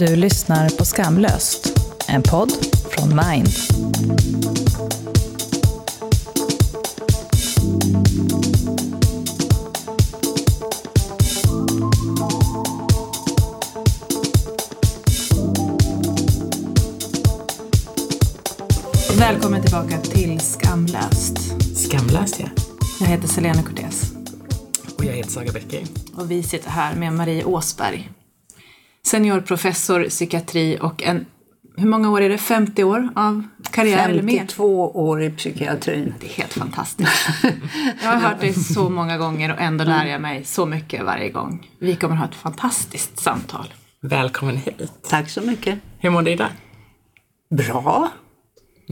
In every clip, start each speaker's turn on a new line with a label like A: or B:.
A: Du lyssnar på Skamlöst, en podd från Mind.
B: Välkommen tillbaka till Skamlöst.
C: Skamlöst ja.
B: Jag heter Selena Cortés
C: Och jag heter Saga Becker.
B: och vi sitter här med Marie Åsberg. Seniorprofessor i psykiatri och en, hur många år är det? 50 år av karriär eller mer?
D: 52 år i psykiatrin.
B: Det är helt fantastiskt. Jag har hört dig så många gånger och ändå lär jag mig så mycket varje gång. Vi kommer ha ett fantastiskt samtal.
C: Välkommen hit.
D: Tack så mycket.
C: Hur mår du idag?
D: Bra,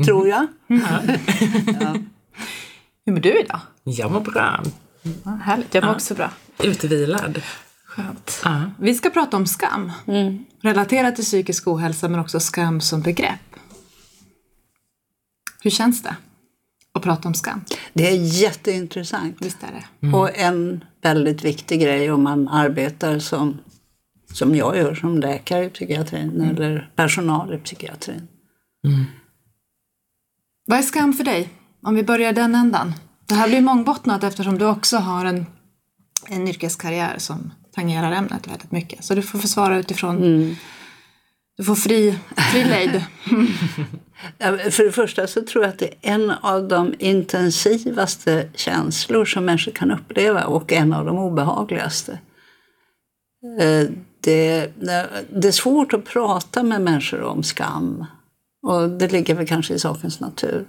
D: tror jag.
B: Hur mår du idag?
C: Jag mår bra.
B: Ja, härligt, jag mår också bra.
C: Utvilad.
B: Skönt.
C: Ja.
B: Vi ska prata om skam. Relaterat till psykisk ohälsa men också skam som begrepp. Hur känns det att prata om skam?
D: Det är jätteintressant.
B: Visst är det?
D: Och en väldigt viktig grej om man arbetar som, som jag gör som läkare i psykiatrin eller personal i psykiatrin.
B: Vad är skam för dig? Om vi börjar den ändan. Det här blir mångbottnat eftersom du också har en, en yrkeskarriär som tangerar ämnet väldigt mycket. Så du får försvara utifrån... Du får fri, fri lejd.
D: För det första så tror jag att det är en av de intensivaste känslor som människor kan uppleva och en av de obehagligaste. Eh, Det, det är svårt att prata med människor om skam och det ligger väl kanske i sakens natur.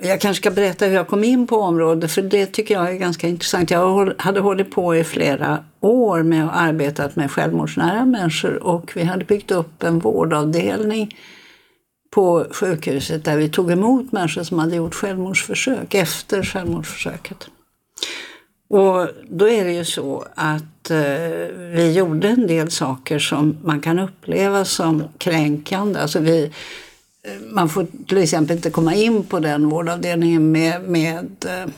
D: Jag kanske ska berätta hur jag kom in på området för det tycker jag är ganska intressant. Jag hade hållit på i flera år med att arbeta med självmordsnära människor och vi hade byggt upp en vårdavdelning på sjukhuset där vi tog emot människor som hade gjort självmordsförsök efter självmordsförsöket. Och då är det ju så att eh, vi gjorde en del saker som man kan uppleva som kränkande. Alltså vi, man får till exempel inte komma in på den vårdavdelningen med, med eh,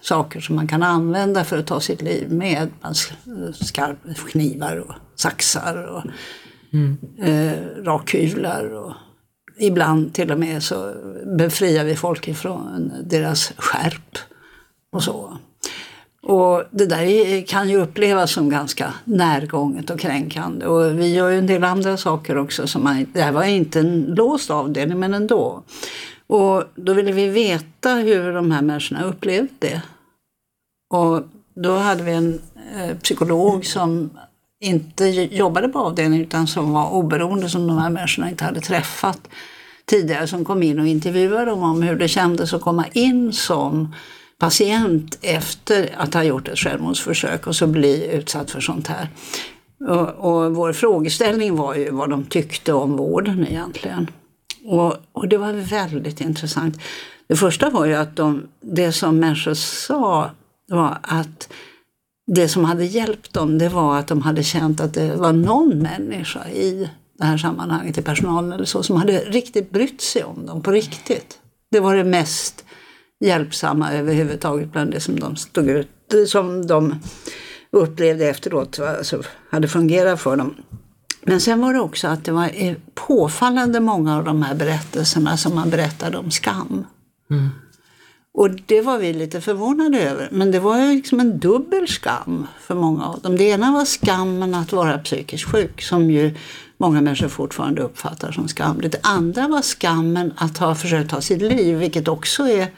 D: saker som man kan använda för att ta sitt liv med. Skarp, knivar och saxar och eh, rakhyvlar. Och ibland till och med så befriar vi folk ifrån deras skärp och så. Och det där kan ju upplevas som ganska närgånget och kränkande. Och vi gör ju en del andra saker också. Som man, det här var inte en låst avdelning, men ändå. Och då ville vi veta hur de här människorna upplevde det. Och då hade vi en eh, psykolog som inte jobbade på avdelningen utan som var oberoende, som de här människorna inte hade träffat tidigare, som kom in och intervjuade dem om hur det kändes att komma in som patient efter att ha gjort ett självmordsförsök och så bli utsatt för sånt här. Och, och vår frågeställning var ju vad de tyckte om vården egentligen. Och, och det var väldigt intressant. Det första var ju att de, det som människor sa var att det som hade hjälpt dem det var att de hade känt att det var någon människa i det här sammanhanget, i personalen eller så, som hade riktigt brytt sig om dem på riktigt. Det var det mest hjälpsamma överhuvudtaget bland det som de stod ut, som de upplevde efteråt alltså, hade fungerat för dem. Men sen var det också att det var eh, påfallande många av de här berättelserna som man berättade om skam. Och det var vi lite förvånade över. Men det var ju liksom en dubbel skam för många av dem. Det ena var skammen att vara psykiskt sjuk, som ju många människor fortfarande uppfattar som skamligt. Det andra var skammen att ha försökt ta sitt liv, vilket också är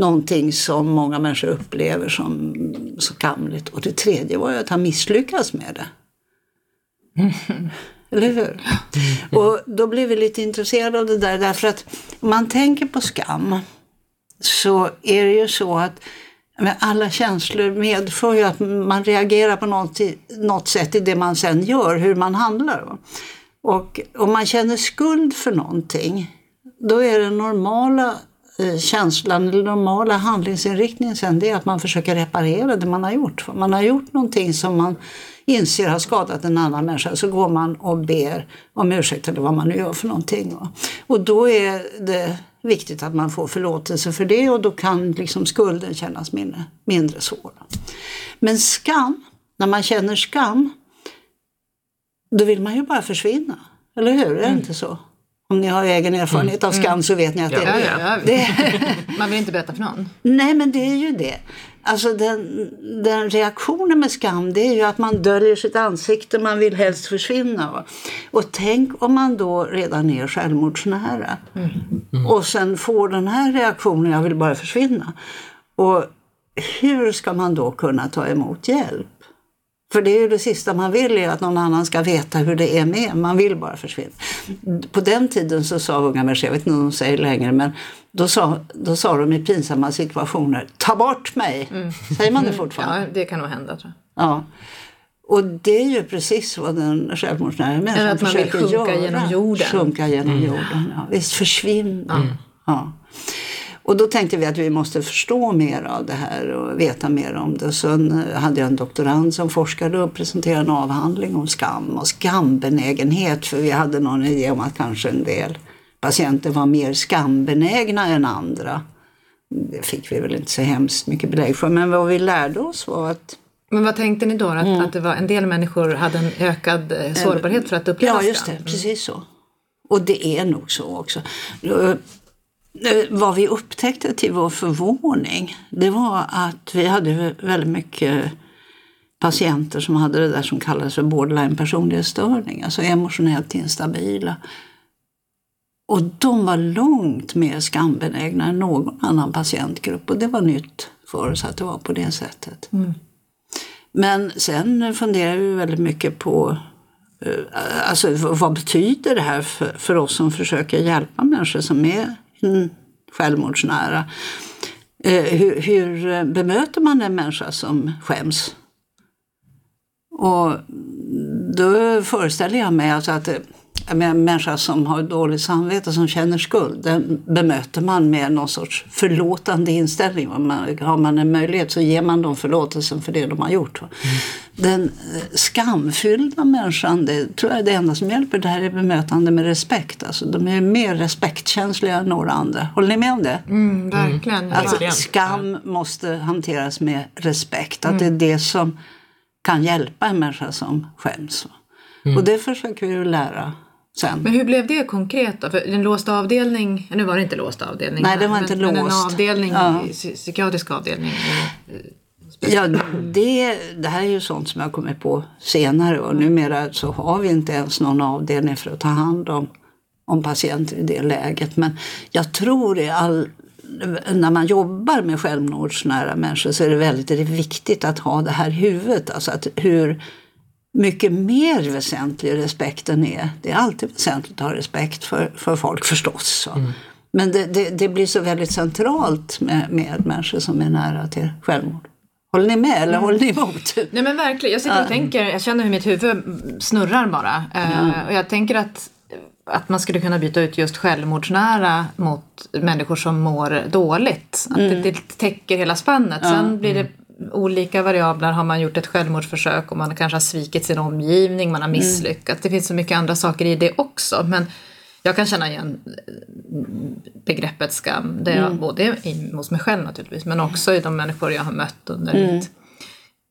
D: någonting som många människor upplever som skamligt. Och det tredje var ju att ha misslyckats med det. Eller hur? Och då blev vi lite intresserade av det där därför att om man tänker på skam så är det ju så att alla känslor medför ju att man reagerar på något, något sätt i det man sen gör, hur man handlar. Och om man känner skuld för någonting, då är den normala känslan, eller normala handlingsinriktningen sen, det är att man försöker reparera det man har gjort. Man har gjort någonting som man inser har skadat en annan människa, så går man och ber om ursäkt eller vad man nu gör för någonting. Och då är det viktigt att man får förlåtelse för det och då kan liksom skulden kännas mindre, mindre svår. Men skam, när man känner skam, då vill man ju bara försvinna. Eller hur? Är det inte så? Om ni har egen erfarenhet av skam så vet ni att det
C: Ja,
B: Ja,
D: det.
B: Man vill inte berätta för någon.
D: Nej, men det är ju det. Alltså den, den reaktionen med skam det är ju att man döljer sitt ansikte, man vill helst försvinna. Och tänk om man då redan är självmordsnära och sen får den här reaktionen, jag vill bara försvinna. Och hur ska man då kunna ta emot hjälp? För det är ju det sista man vill, är att någon annan ska veta hur det är med Man vill bara försvinna. På den tiden så sa unga människor, jag vet inte om de säger längre, men då sa, då sa de i pinsamma situationer, ta bort mig! Säger man det fortfarande?
B: Ja, det kan nog hända tror jag.
D: Ja. Och det är ju precis vad den självmordsnära
B: Eller
D: människan
B: att man vill
D: försöker
B: sjunka
D: göra.
B: genom jorden.
D: Sjunka genom jorden, ja. Visst, försvinna. Ja. Och då tänkte vi att vi måste förstå mer av det här och veta mer om det. Sen eh, hade jag en doktorand som forskade och presenterade en avhandling om skam och skambenägenhet. För vi hade någon idé om att kanske en del patienter var mer skambenägna än andra. Det fick vi väl inte så hemskt mycket belägg för. Men vad vi lärde oss var att
B: Men vad tänkte ni då? Att,
D: Mm.
B: att det var, en del människor hade en ökad eh, sårbarhet för att uppleva
D: Ja, just
B: skam?
D: det. Precis så. Och det är nog så också. Eh, Vad vi upptäckte till vår förvåning, det var att vi hade väldigt mycket patienter som hade det där som kallas för borderline personlighetsstörning, alltså emotionellt instabila. Och de var långt mer skambenägna än någon annan patientgrupp och det var nytt för oss att det var på det sättet. Men sen funderar vi väldigt mycket på eh, alltså, vad betyder det här för, för oss som försöker hjälpa människor som är mm, Mm. självmordsnära? Eh, hur, hur bemöter man en människa som skäms? Och då föreställer jag mig alltså att eh, en människa som har dåligt samvete, som känner skuld, den bemöter man med någon sorts förlåtande inställning. Har man en möjlighet så ger man dem förlåtelsen för det de har gjort. Mm. Den eh, skamfyllda människan, det tror jag är det enda som hjälper. Det här är bemötande med respekt. Alltså, de är mer respektkänsliga än några andra. Håller ni med om det?
B: Mm, verkligen.
D: Alltså,
C: Verkligen.
D: skam måste hanteras med respekt. Att det är det som kan hjälpa en människa som skäms. Och det försöker vi ju lära sen.
B: Men hur blev det konkret då? För en låst avdelning, nu var det inte låst avdelning.
D: Nej, det var
B: men,
D: inte
B: men en
D: låst.
B: avdelning,
D: Ja.
B: psy- psykiatrisk avdelning.
D: Ja, det, det här är ju sånt som jag kommit på senare och numera så har vi inte ens någon avdelning för att ta hand om, om patienter i det läget. Men jag tror i all, när man jobbar med självmordsnära människor så är det väldigt viktigt att ha det här i huvudet. Alltså att hur mycket mer väsentlig respekten är. Det är alltid väsentligt att ha respekt för, för folk förstås. Så. Men det, det, det blir så väldigt centralt med, med människor som är nära till självmord. Håller ni med eller håller ni emot?
B: Nej men verkligen, jag sitter och tänker, jag känner hur mitt huvud snurrar bara. Eh, och jag tänker att, att man skulle kunna byta ut just självmordsnära mot människor som mår dåligt. Att det, det täcker hela spannet. Sen blir det olika variabler. Har man gjort ett självmordsförsök och man kanske har svikit sin omgivning, man har misslyckats. Det finns så mycket andra saker i det också. Men jag kan känna igen begreppet skam. Det är både i, hos mig själv naturligtvis men också i de människor jag har mött under mitt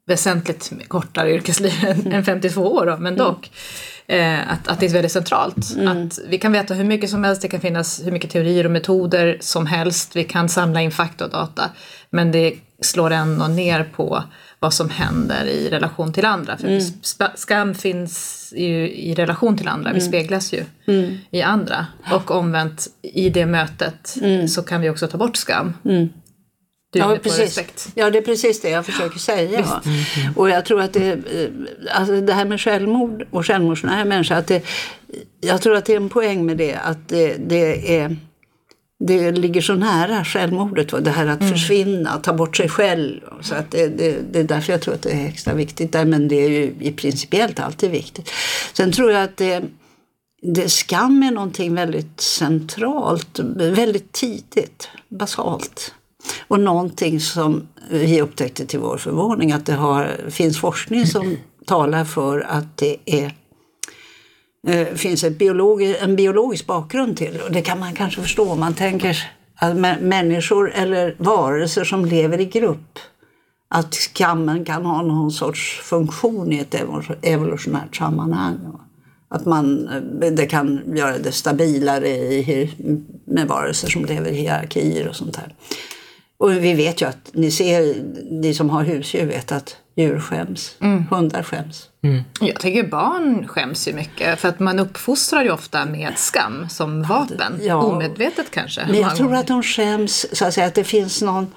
B: väsentligt kortare yrkesliv än- än 52 år då, men dock. Eh, att, att det är väldigt centralt. Att vi kan veta hur mycket som helst, det kan finnas hur mycket teorier och metoder som helst. Vi kan samla in fakta och data. Men det slår ändå ner på vad som händer i relation till andra. För sp- skam finns ju i relation till andra, vi speglas ju i andra. Och omvänt, i det mötet så kan vi också ta bort skam. Du på respekt.
D: Ja, det är precis det jag försöker säga. va. Och jag tror att det, eh, alltså det här med självmord och självmordsnära människor, att det, jag tror att det är en poäng med det, att det, det är det ligger så nära självmordet, va? det här att försvinna, ta bort sig själv. Så att det, det, det är därför jag tror att det är extra viktigt där, men det är ju i principiellt alltid viktigt. Sen tror jag att det, det skam är någonting väldigt centralt, väldigt tidigt, basalt. Och någonting som vi upptäckte till vår förvåning att det har, finns forskning som talar för att det är eh, finns ett biologi, en biologisk bakgrund till. Och det kan man kanske förstå om man tänker att människor eller varelser som lever i grupp att skammen kan ha någon sorts funktion i ett evolutionärt sammanhang. Att man, eh, det kan göra det stabilare i, med varelser som lever i hierarkier och sånt där. Och vi vet ju att, ni ser, ni som har husdjur vet att djur skäms. Hundar skäms.
B: Jag tycker barn skäms ju mycket för att man uppfostrar ju ofta med skam som vapen.
D: ja.
B: Omedvetet kanske.
D: Men jag tror att de skäms, så att säga, att det finns någon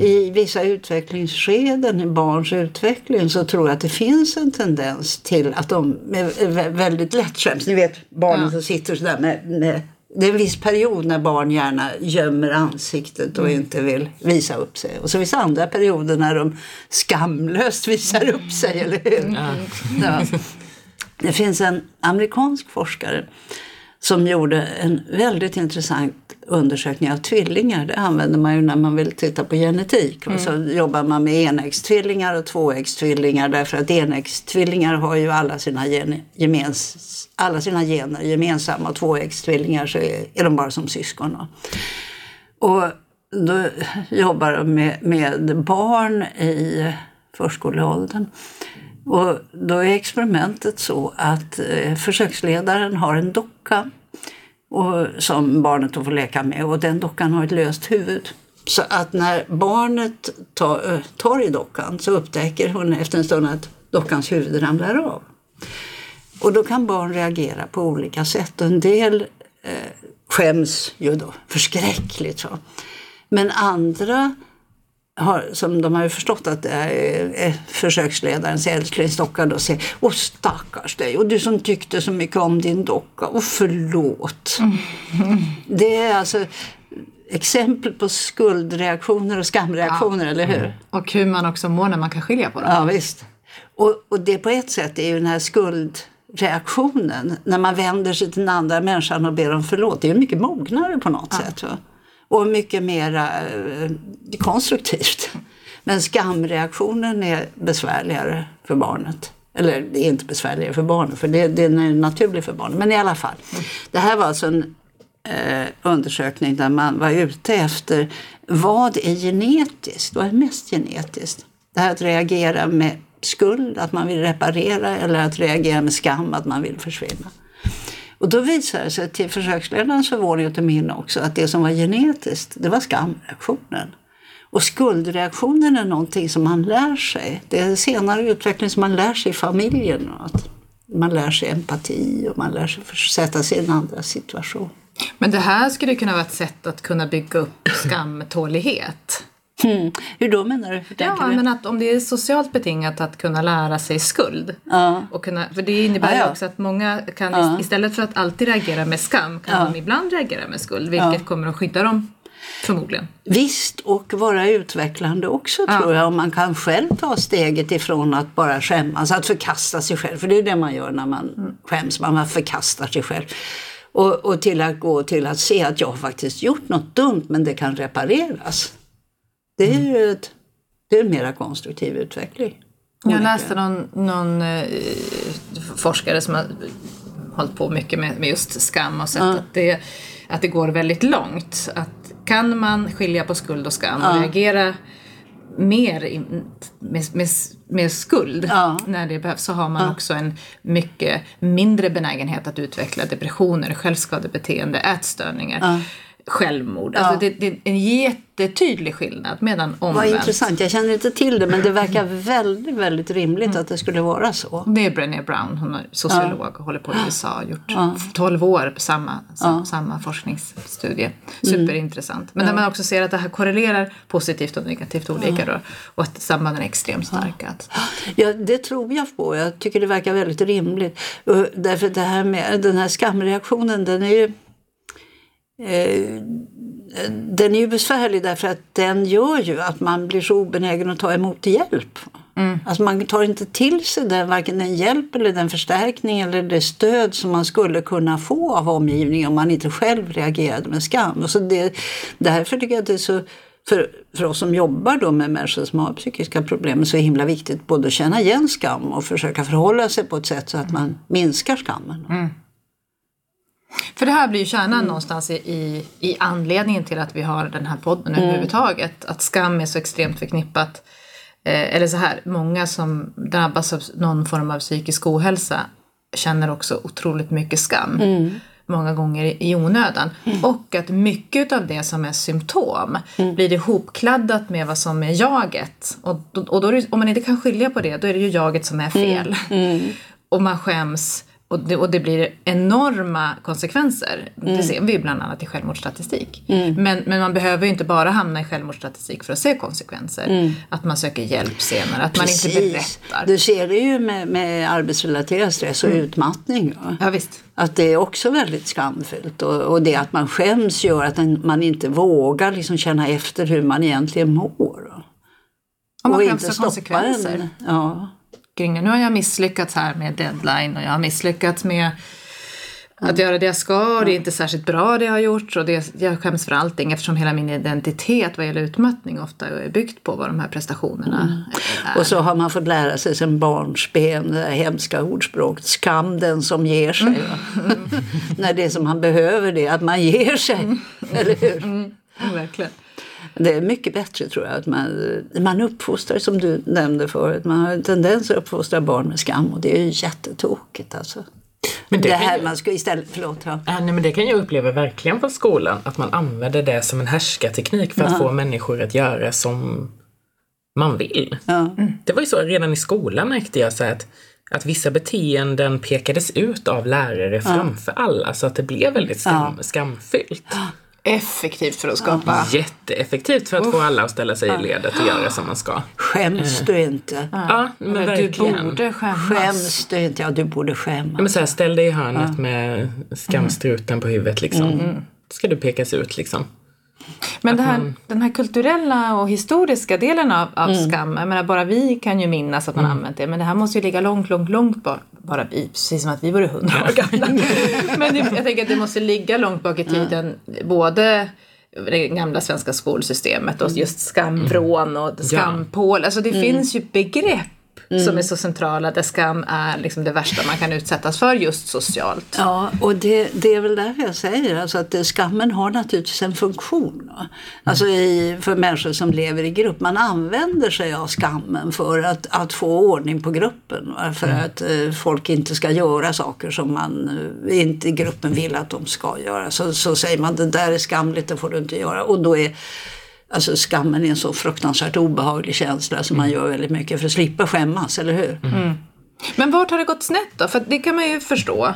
D: i vissa utvecklingsskeden i barns utveckling så tror jag att det finns en tendens till att de väldigt lätt skäms. Ni vet barnen som sitter sådär med, med det är en viss period när barn gärna gömmer ansiktet och inte vill visa upp sig. Och så finns det andra perioder när de skamlöst visar upp sig, eller hur? Ja. Det finns en amerikansk forskare som gjorde en väldigt intressant undersökning av tvillingar. Det använder man ju när man vill titta på genetik. Och så jobbar man med enäggstvillingar och tvåäggstvillingar därför att enäggstvillingar har ju alla sina, gen, gemens, alla sina gener gemensamma och tvåäggstvillingar så är, är de bara som syskon. Och då jobbar de med, med barn i förskoleåldern. Och då är experimentet så att eh, försöksledaren har en docka och, som barnet då får leka med och den dockan har ett löst huvud. Så att när barnet tar, eh, tar i dockan så upptäcker hon efter en stund att dockans huvud ramlar av. Och då kan barn reagera på olika sätt. Och en del eh, skäms ju då förskräckligt. Liksom. Så. Men andra har, som de har ju förstått att det är är försöksledarens älsklingsdocka då säger Åh stackars dig och du som tyckte så mycket om din docka och förlåt. Det är alltså exempel på skuldreaktioner och skamreaktioner, eller hur?
B: Och hur man också mår när man kan skilja på dem.
D: Ja, visst. Och, och det på ett sätt är ju den här skuldreaktionen, när man vänder sig till den andra människan och ber om förlåt, det är ju mycket mognare på något sätt. Va? Och mycket mer eh, konstruktivt. Men skamreaktionen är besvärligare för barnet. Eller det är inte besvärligare för barnet, för det, den är naturlig för barnet. Men i alla fall. Det här var alltså en eh, undersökning där man var ute efter vad är genetiskt? Vad är mest genetiskt? Det här att reagera med skuld, att man vill reparera eller att reagera med skam, att man vill försvinna. Och då visade det sig till försöksledarens förvåning och till min också att det som var genetiskt, det var skamreaktionen. Och skuldreaktionen är någonting som man lär sig. Det är senare utveckling som man lär sig i familjen. Att man lär sig empati och man lär sig sätta sig i en andra situation.
B: Men det här skulle kunna vara ett sätt att kunna bygga upp skamtålighet.
D: Hmm. Hur då menar du?
B: Ja,
D: du?
B: men att om det är socialt betingat att kunna lära sig skuld.
D: Ja.
B: Och kunna, för det innebär
D: Ja, ja.
B: också att många kan
D: Ja.
B: istället för att alltid reagera med skam kan de ibland reagera med skuld. Vilket kommer att skydda dem förmodligen.
D: Visst, och vara utvecklande också
B: Ja.
D: tror jag. Om man kan själv ta steget ifrån att bara skämmas, att förkasta sig själv. För det är det man gör när man skäms, man förkastar sig själv. Och, och till att gå till att se att jag faktiskt gjort något dumt men det kan repareras. Det är ju ett, det är en mera konstruktiv utveckling.
B: Jag läste någon, någon eh, forskare som har hållit på mycket med, med just skam och sett att, det, att det går väldigt långt. Att kan man skilja på skuld och skam och reagera mer i, med, med, med skuld
D: Ja.
B: när det behövs så har man också en mycket mindre benägenhet att utveckla depressioner, självskadebeteende, ätstörningar, självmord. Alltså det, det är en jättetydlig skillnad medan
D: Vad
B: omvänt.
D: intressant, jag känner inte till det men det verkar väldigt, väldigt rimligt att det skulle vara så.
B: Det är Brené Brown, hon är sociolog och håller på i USA och gjort 12 år på samma, sam, samma forskningsstudie. Superintressant. Men där man också ser att det här korrelerar positivt och negativt olika då, och att sambanden är extremt starka.
D: Ja, det tror jag på. Jag tycker det verkar väldigt rimligt. Därför det här med den här skamreaktionen, den är ju eh, den är ju besvärlig därför att den gör ju att man blir så obenägen att ta emot hjälp. Alltså man tar inte till sig den, varken den hjälp eller den förstärkning eller det stöd som man skulle kunna få av omgivningen om man inte själv reagerade med skam. Och så det, därför tycker jag att det är så för, för oss som jobbar då med människor som har psykiska problem är så himla viktigt både att känna igen skam och försöka förhålla sig på ett sätt så att man minskar skammen.
B: För det här blir ju kärnan någonstans i, i, i anledningen till att vi har den här podden överhuvudtaget. Att skam är så extremt förknippat Eh, eller så här, många som drabbas av någon form av psykisk ohälsa känner också otroligt mycket skam. Många gånger i- i onödan. Och att mycket av det som är symptom blir ihopkladdat med vad som är jaget. Och, och då det, om man inte kan skilja på det, då är det ju jaget som är fel. och man skäms och det, och det blir enorma konsekvenser. Det ser vi ju bland annat i självmordsstatistik. Men, men man behöver ju inte bara hamna i självmordsstatistik för att se konsekvenser. Att man söker hjälp senare, att man inte berättar.
D: Du ser det ju med, med arbetsrelaterad stress och utmattning. Va?
B: Ja, visst.
D: Att det är också väldigt skamfyllt. Och, och det att man skäms gör att en, man inte vågar liksom känna efter hur man egentligen mår. va?
B: Om man
D: och
B: skäms för konsekvenser.
D: Ja.
B: Kring. Nu har jag misslyckats här med deadline och jag har misslyckats med att göra det jag ska och det är inte särskilt bra det jag har gjort och det, jag skäms för allting eftersom hela min identitet vad gäller utmattning ofta är byggt på vad de här prestationerna är.
D: Och så har man fått lära sig sedan barnsben det där hemska ordspråket skam den som ger sig. Va? När det som man behöver det är att man ger sig. Eller hur?
B: Ja, verkligen.
D: Det är mycket bättre tror jag att man, man uppfostrar, som du nämnde förut, man har en tendens att uppfostra barn med skam och det är ju jättetokigt alltså.
C: Men det
D: det här
C: ju-
D: man ska istället, förlåt. Ja.
C: Ja, nej, men det kan jag uppleva verkligen på skolan. Att man använder det som en härskarteknik för att få människor att göra som man vill.
D: Ja.
C: Det var ju så redan i skolan märkte jag så att, att vissa beteenden pekades ut av lärare framför alla så att det blev väldigt skam, skamfyllt.
B: Effektivt för att skapa
C: Jätteeffektivt för att få alla att ställa sig i ledet och göra som man ska.
D: Skäms du inte?
C: Ja, men
B: du
C: verkligen.
B: borde skämmas.
D: Skäms du inte? Ja, du borde
C: Ja,
D: skämmas.
C: men så här, ställ dig i hörnet med skamstruten på huvudet liksom.
B: Mm.
C: Då ska du pekas ut liksom.
B: Men här, den här kulturella och historiska delen av, av skam, jag menar bara vi kan ju minnas att man använt det, men det här måste ju ligga långt, långt, långt bak, bara vi, precis som att vi vore hundra år gamla. men det, jag tänker att det måste ligga långt bak i tiden, både det gamla svenska skolsystemet och just skamvrån och skampål, alltså det finns ju begrepp som är så centrala där skam är liksom det värsta man kan utsättas för just socialt.
D: Ja, och det, det är väl därför jag säger alltså att eh, skammen har naturligtvis en funktion. Va? Alltså i, för människor som lever i grupp. Man använder sig av skammen för att, att få ordning på gruppen. Va? För att eh, folk inte ska göra saker som man eh, inte gruppen vill att de ska göra. Så, så säger man det där är skamligt, det får du inte göra. Och då är Alltså skammen är en så fruktansvärt obehaglig känsla som man gör väldigt mycket för att slippa skämmas, eller hur?
B: Men vart har det gått snett då? För det kan man ju förstå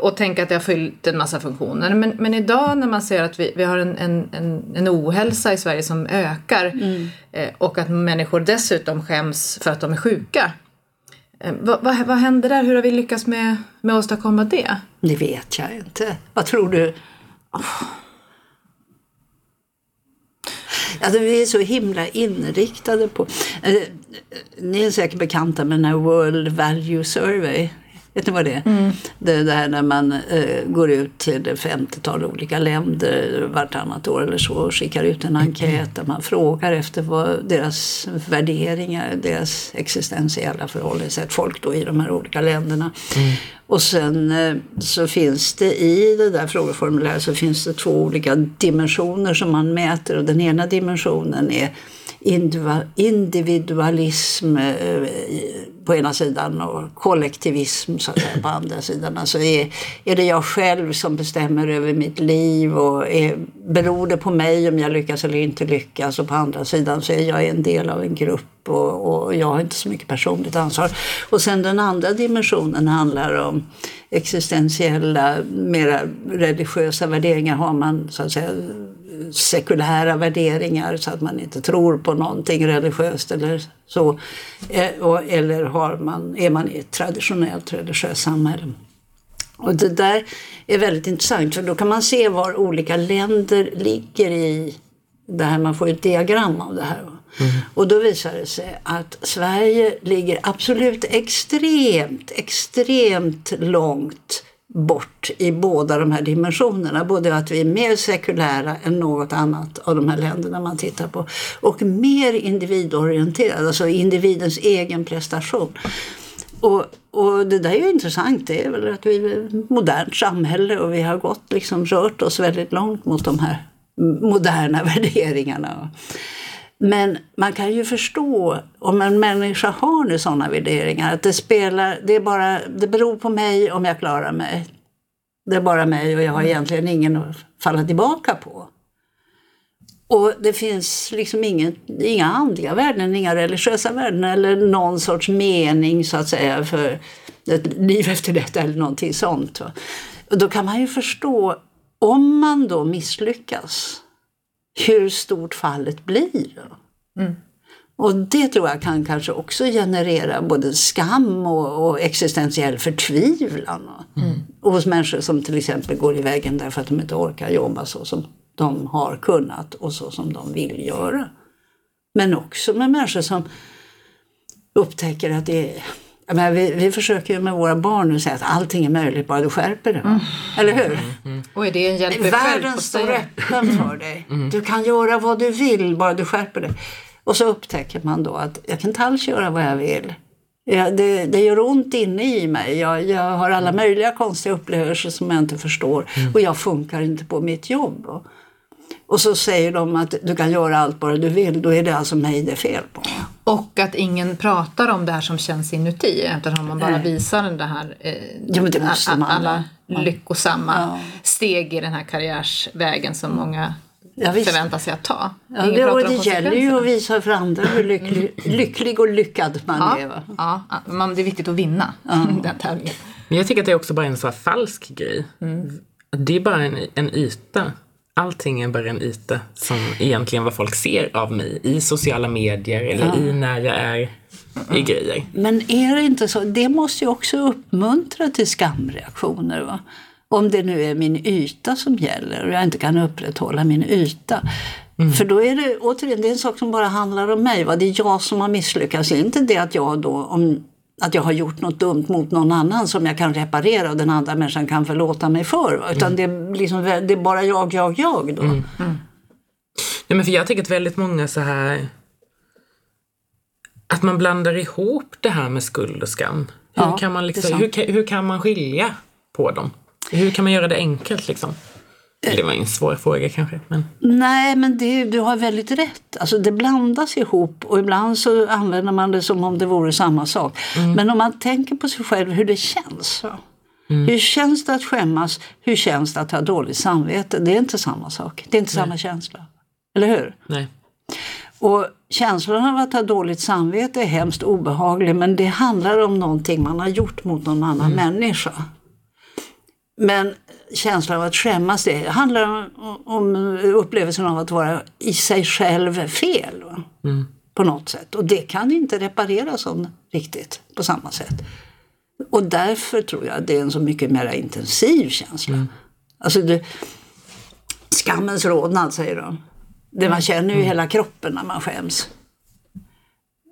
B: och tänka att det har fyllt en massa funktioner. Men, men idag när man ser att vi, vi har en, en, en, en ohälsa i Sverige som ökar eh, och att människor dessutom skäms för att de är sjuka. Eh, vad, vad, vad händer där? Hur har vi lyckats med, med att åstadkomma det?
D: Det vet jag inte. Vad tror du? Alltså, vi är så himla inriktade på... Eh, eh, ni är säkert bekanta med den här World Value Survey. Vet ni vad det är? Det är det här när man eh, går ut till ett 50-tal olika länder vartannat år eller så och skickar ut en enkät där man frågar efter vad deras värderingar, deras existentiella förhållningssätt, folk då i de här olika länderna. Och sen eh, så finns det i det där frågeformuläret så finns det två olika dimensioner som man mäter och den ena dimensionen är individualism eh, på ena sidan och kollektivism så att säga, på andra sidan. Alltså är, är det jag själv som bestämmer över mitt liv och är, beror det på mig om jag lyckas eller inte lyckas? Och på andra sidan så är jag en del av en grupp och, och jag har inte så mycket personligt ansvar. Och sen den andra dimensionen handlar om existentiella, mera religiösa värderingar. Har man så att säga sekulära värderingar så att man inte tror på någonting religiöst eller så. Eh, Eller har man, är man i ett traditionellt religiöst samhälle. Och det där är väldigt intressant för då kan man se var olika länder ligger i det här. Man får ett diagram av det här. va. Och då visar det sig att Sverige ligger absolut extremt, extremt långt bort i båda de här dimensionerna. Både att vi är mer sekulära än något annat av de här länderna man tittar på och mer individorienterade, alltså individens egen prestation. Och, och det där är ju intressant. Det är väl att vi är ett modernt samhälle och vi har gått, liksom, rört oss väldigt långt mot de här moderna värderingarna. Men man kan ju förstå om en människa har nu sådana värderingar att det spelar, det, är bara, det beror på mig om jag klarar mig. Det är bara mig och jag har egentligen ingen att falla tillbaka på. Och det finns liksom ingen, inga andliga värden, inga religiösa värden eller någon sorts mening så att säga för ett liv efter detta eller någonting sånt. Och då kan man ju förstå, om man då misslyckas, hur stort fallet blir.
B: Mm.
D: Och det tror jag kan kanske också generera både skam och, och existentiell förtvivlan. Mm. hos människor som till exempel går i vägen därför att de inte orkar jobba så som de har kunnat och så som de vill göra. Men också med människor som upptäcker att det är men vi, vi försöker ju med våra barn nu säga att allting är möjligt bara du skärper dig. Mm. Eller hur? Mm,
B: mm. Och är det en hjälp
D: Världen står öppen för dig. Mm. Du kan göra vad du vill bara du skärper dig. Och så upptäcker man då att jag kan inte alls göra vad jag vill. Jag, det, det gör ont inne i mig. Jag, jag har alla möjliga konstiga upplevelser som jag inte förstår. Mm. Och jag funkar inte på mitt jobb. Och, och så säger de att du kan göra allt bara du vill. Då är det alltså mig det är fel på.
B: Och att ingen pratar om det här som känns inuti eftersom man bara Nej. visar den här eh,
D: ja, men det måste man.
B: alla lyckosamma ja. steg i den här karriärsvägen som många ja, förväntar sig att ta.
D: Ja, det, och det gäller ju att visa för andra hur lycklig, lycklig och lyckad man
B: ja,
D: är. Va?
B: Ja, man, det är viktigt att vinna ja. den tävlingen.
C: Men jag tycker att det är också bara en så falsk grej. Mm. Det är bara en, en yta allting är bara en yta som egentligen vad folk ser av mig i sociala medier eller ja. i när jag är i grejer.
D: Men är det inte så? Det måste ju också uppmuntra till skamreaktioner. Va? Om det nu är min yta som gäller och jag inte kan upprätthålla min yta. Mm. För då är det återigen det är en sak som bara handlar om mig. Va? Det är jag som har misslyckats. Det är inte det att jag då, om att jag har gjort något dumt mot någon annan som jag kan reparera och den andra människan kan förlåta mig för. Utan mm. det, är liksom, det är bara jag, jag, jag då. Mm. Mm.
C: Ja, men för jag tycker att väldigt många så här att man blandar ihop det här med skuld och skam. Hur, ja, kan, man liksom, hur, hur kan man skilja på dem? Hur kan man göra det enkelt liksom? Det var en svår fråga kanske. Men...
D: Nej, men det, du har väldigt rätt. Alltså, det blandas ihop och ibland så använder man det som om det vore samma sak. Mm. Men om man tänker på sig själv hur det känns. Mm. Hur känns det att skämmas? Hur känns det att ha dåligt samvete? Det är inte samma sak. Det är inte Nej. samma känsla. Eller hur?
C: Nej.
D: Och känslan av att ha dåligt samvete är hemskt obehaglig men det handlar om någonting man har gjort mot någon annan mm. människa. Men känslan av att skämmas, det handlar om, om upplevelsen av att vara i sig själv fel. Mm. På något sätt. Och det kan inte repareras om riktigt på samma sätt. Och därför tror jag att det är en så mycket mer intensiv känsla. Mm. Alltså det, skammens rodnad säger de. Det man känner ju i mm. hela kroppen när man skäms.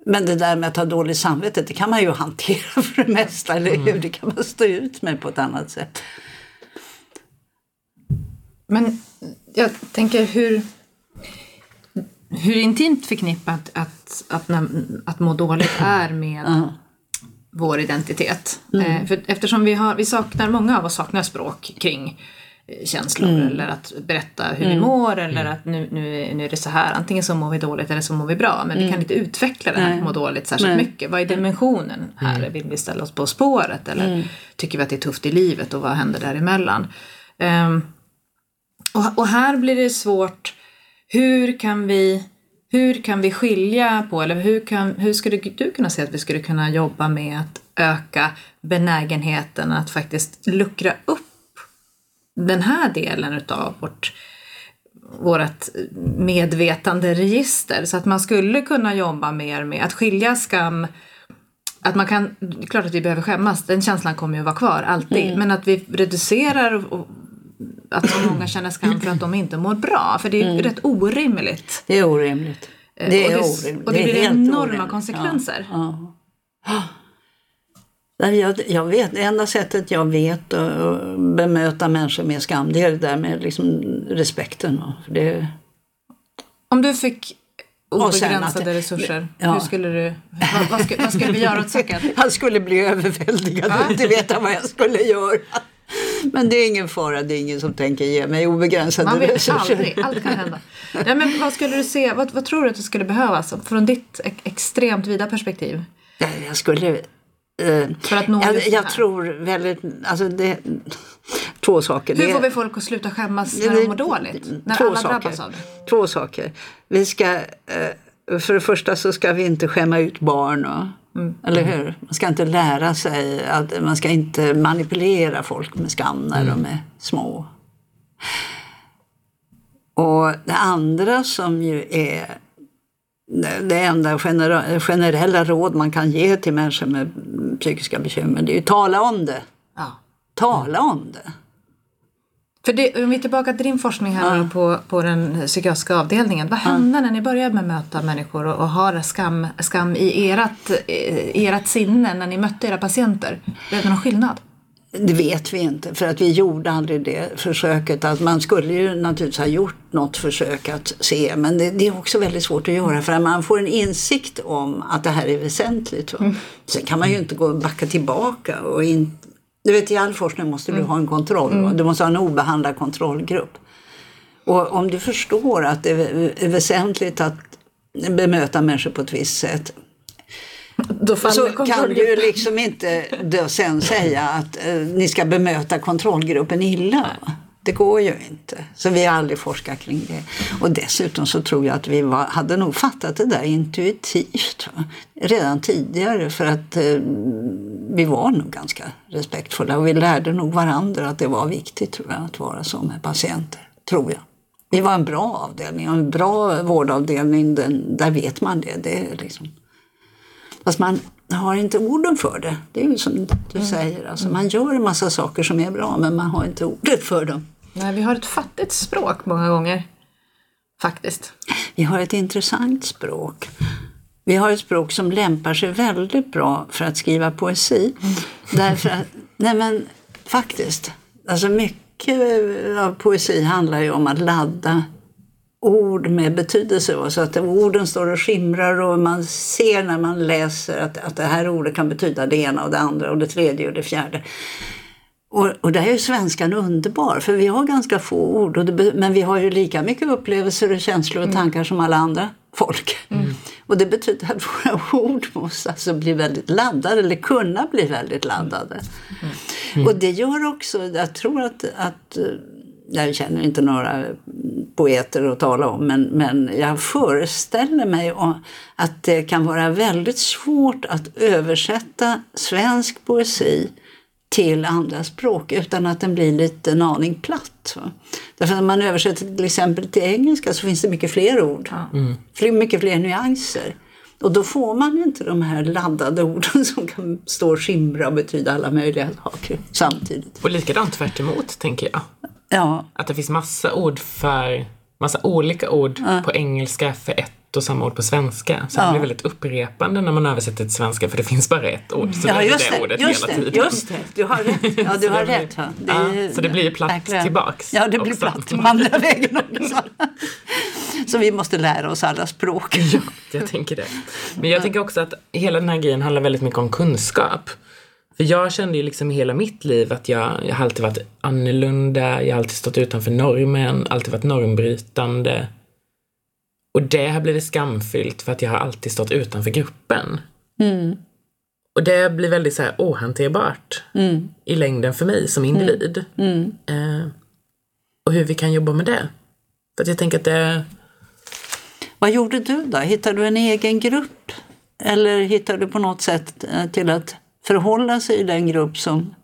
D: Men det där med att ha dåligt samvete, det kan man ju hantera för det mesta, eller hur? Mm. Det kan man stå ut med på ett annat sätt.
B: Men jag tänker hur, hur intimt förknippat att, att, att må dåligt är med uh. vår identitet. Mm. Eh, för eftersom vi, har, vi saknar, många av oss saknar språk kring eh, känslor mm. eller att berätta hur mm. vi mår eller mm. att nu, nu, nu är det så här. Antingen så mår vi dåligt eller så mår vi bra. Men vi kan mm. inte utveckla det här må dåligt särskilt Nej. mycket. Vad är dimensionen här? Mm. Vill vi ställa oss på spåret eller tycker vi att det är tufft i livet och vad händer däremellan? Um, och, och här blir det svårt. Hur kan vi hur kan vi skilja på, eller hur, kan, hur skulle du kunna säga att vi skulle kunna jobba med att öka benägenheten att faktiskt luckra upp den här delen utav vårt, vårt medvetande register så att man skulle kunna jobba mer med att skilja skam att man kan, det är klart att vi behöver skämmas, den känslan kommer ju vara kvar alltid, mm. men att vi reducerar och, att så många känner skam för att de inte mår bra. För det är mm. rätt orimligt.
D: Det är orimligt.
B: Eh, det är och det, orimligt. Och det, det blir enorma orimligt. konsekvenser. Ja.
D: Ja. Jag, jag vet, det enda sättet jag vet att bemöta människor med skam det är det där med liksom respekten. Det...
B: Om du fick obegränsade att, resurser, ja. hur skulle du, vad, vad, skulle, vad skulle vi göra åt saken?
D: Han skulle bli överväldigad och inte veta vad jag skulle göra. Men det är ingen fara, det är ingen som tänker ge mig obegränsade
B: Man vet
D: resurser.
B: aldrig, allt kan hända. Nej, men vad skulle du se, vad, vad tror du att det skulle behövas från ditt extremt vida perspektiv?
D: Ja, Jag skulle... eh,
B: För att nå
D: jag, jag tror väldigt... Alltså det, två saker.
B: Hur får vi folk att sluta skämmas när de mår dåligt? När
D: två
B: alla
D: saker.
B: drabbas av det?
D: Två saker. Vi ska, eh, för det första så ska vi inte skämma ut barn. Och,
B: Mm.
D: Eller hur? Man ska inte lära sig att man ska inte manipulera folk med skam när de är små. Och det andra som ju är det- enda generella råd man kan ge till människor med psykiska bekymmer det är ju tala om det.
B: Ja.
D: Tala om det.
B: För det, om vi är tillbaka till din forskning här då på, på den psykiatriska avdelningen. Vad hände när ni började med att möta människor och, och ha skam, skam i ert, i ert sinne när ni mötte era patienter? Blev det någon skillnad?
D: Det vet vi inte för att vi gjorde aldrig det försöket. Att man skulle ju naturligtvis ha gjort något försök att se men det, det är också väldigt svårt att göra för att man får en insikt om att det här är väsentligt. Va? Sen kan man ju inte gå och backa tillbaka och in, du vet i all forskning måste du ha en kontroll. Va? Du måste ha en obehandlad kontrollgrupp. Och om du förstår att det är väsentligt att bemöta människor på ett visst sätt så kan du liksom inte då sen säga att eh, ni ska bemöta kontrollgruppen illa. va? Det går ju inte. Så vi har aldrig forskat kring det. Och dessutom så tror jag att vi var, hade nog fattat det där intuitivt va? redan tidigare för att eh, vi var nog ganska respektfulla och vi lärde nog varandra att det var viktigt tror jag, att vara så med patienter. Tror jag. Vi var en bra avdelning, en bra vårdavdelning, den, där vet man det. det är liksom, Fast man har inte orden för det. Det är ju som du säger, alltså, man gör en massa saker som är bra men man har inte ordet för dem.
B: Nej, vi har ett fattigt språk många gånger. Faktiskt.
D: Vi har ett intressant språk. Vi har ett språk som lämpar sig väldigt bra för att skriva poesi. Därför att, nej men faktiskt, alltså mycket av poesi handlar ju om att ladda ord med betydelse. Så att orden står och skimrar och man ser när man läser att, att det här ordet kan betyda det ena och det andra och det tredje och det fjärde. Och, och där är ju svenskan underbar, för vi har ganska få ord. Det, men vi har ju lika mycket upplevelser och känslor och tankar som alla andra folk. Och det betyder att våra ord måste alltså bli väldigt laddade, eller kunna bli väldigt laddade. Och det gör också, jag tror att, att eh, jag känner inte några poeter att tala om, men, men jag föreställer mig att det kan vara väldigt svårt att översätta svensk poesi till andra språk utan att den blir lite en aning platt. Därför att när man översätter till exempel till engelska så finns det mycket fler ord, fler, mycket fler nyanser. Och då får man inte de här laddade orden som kan stå och skimra och betyda alla möjliga saker samtidigt.
C: Och likadant tvärt emot, tänker jag.
D: Ja,
C: Att det finns massa ord för, massa olika ord på engelska för ett och samma ord på svenska. Så det
D: Ja.
C: blir väldigt upprepande när man översätter till svenska för det finns bara ett ord. Så
D: ja
C: det är det
D: det,
C: ordet
D: just
C: hela
D: det,
C: tiden.
D: just det. Du har rätt. Ja, du har
C: det
D: rätt. Ja.
C: ja, så det blir platt
D: verkligen.
C: tillbaks
D: Ja, det blir
C: också.
D: platt andra vägen också. Så vi måste lära oss alla språk.
C: Jag tänker det. Men jag tänker också att hela den här grejen handlar väldigt mycket om kunskap. För jag kände ju liksom hela mitt liv att jag, jag har alltid varit annorlunda, jag har alltid stått utanför normen, alltid varit normbrytande. Och det har blivit skamfyllt för att jag har alltid stått utanför gruppen. Och det blir väldigt så här ohanterbart i längden för mig som individ. Eh, och hur vi kan jobba med det. För att jag tänker att det
D: Vad gjorde du då? Hittade du en egen grupp? Eller hittade du på något sätt eh, till att förhålla sig i den grupp som...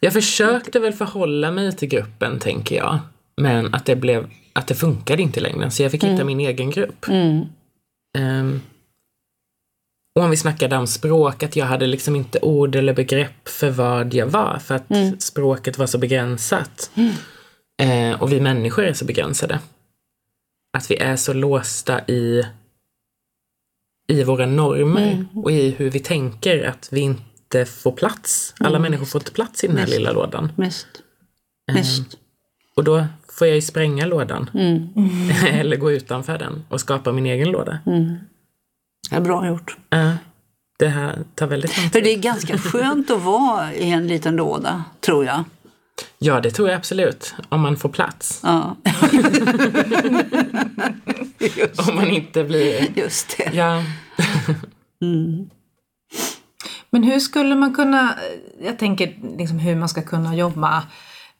C: Jag försökte väl förhålla mig till gruppen, tänker jag. Men att det, blev, att det funkade inte längre, så jag fick hitta min egen grupp. Ehm, och om vi snackade om språk, att jag hade liksom inte ord eller begrepp för vad jag var, för att språket var så begränsat. Eh, och vi människor är så begränsade. Att vi är så låsta i, i våra normer och i hur vi tänker, att vi inte får plats. Alla människor får inte plats i den här
D: Visst.
C: lilla lådan.
D: Mest. Mest.
C: Och då får jag ju spränga lådan. Eller gå utanför den och skapa min egen låda.
D: Ja, bra gjort.
C: Ja, det här tar väldigt lång
D: För
C: tid.
D: det är ganska skönt att vara i en liten låda, tror jag.
C: Ja, det tror jag absolut. Om man får plats.
D: Ja,
C: Om man inte blir...
D: just det.
C: Ja,
B: Men hur skulle man kunna, jag tänker liksom hur man ska kunna jobba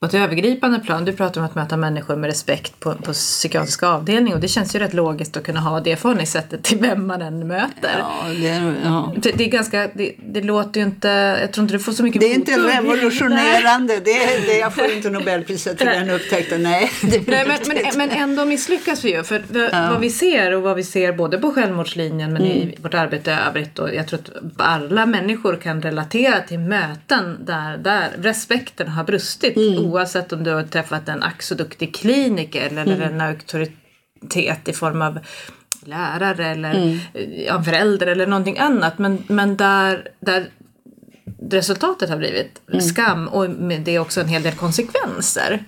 B: på ett övergripande plan. Du pratar om att möta människor med respekt på, på psykiatriska avdelning och det känns ju rätt logiskt att kunna ha det förhållningssättet till vem man än möter.
D: Ja, det, är- ja.
B: Det, det är ganska, det, det låter ju inte, jag tror inte du får så mycket
D: det är inte
B: mothugg.
D: revolutionerande. Det det, jag får inte Nobelpriset för den upptäckten. Nej,
B: Nej, men, men, men ändå misslyckas vi ju. För vad, vad vi ser och vad vi ser både på självmordslinjen men i vårt arbete i övrigt och jag tror att alla människor kan relatera till möten där, där respekten har brustit oavsett om du har träffat en ack så duktig kliniker eller en auktoritet i form av lärare eller ja, en förälder eller någonting annat. Men, men där, där resultatet har blivit skam och det också en hel del konsekvenser.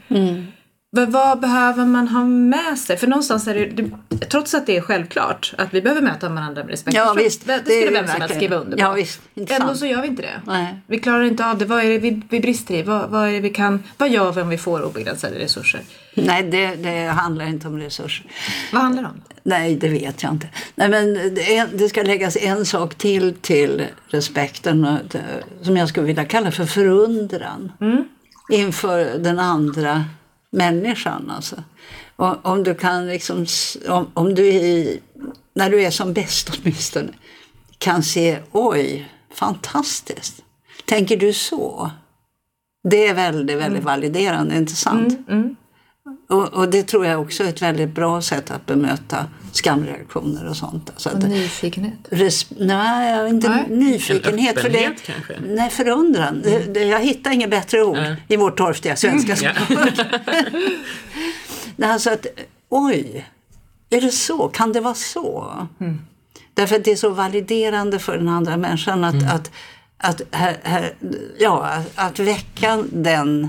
B: Men vad behöver man ha med sig? För någonstans är det, det trots att det är självklart att vi behöver möta varandra med respekt.
D: Ja, visst.
B: Det,
D: Det
B: skulle vem som helst skriva under på.
D: Ja, visst.
B: Ändå så gör vi inte det.
D: Nej.
B: Vi klarar inte av det. Vad är det vi, vi brister i? Vad, vad är det vi kan? Vad gör vi om vi får obegränsade resurser?
D: Nej, det, det handlar inte om resurser.
B: Vad handlar det om?
D: Nej, det vet jag inte. Nej, men det, det ska läggas en sak till till respekten som jag skulle vilja kalla för förundran inför den andra människan. Alltså. Och, om du kan liksom, om, om du i, när du är som bäst åtminstone kan se oj, fantastiskt. Tänker du så? Det är väldigt, väldigt validerande, inte sant? Och, och det tror jag också är ett väldigt bra sätt att bemöta skamreaktioner och sånt. Alltså att,
B: Nyfikenhet.
D: res, nej, inte
B: Nej.
D: nyfikenhet.
C: En
D: För det,
C: kanske?
D: nej, förundran. Det, det, jag hittar inget bättre ord
C: Nej.
D: i vårt torftiga svenska
C: Ja.
D: språk. Nej, alltså att, oj, är det så? Kan det vara så? Därför att det är så validerande för den andra människan att, att, att, här, här, ja, att, att väcka den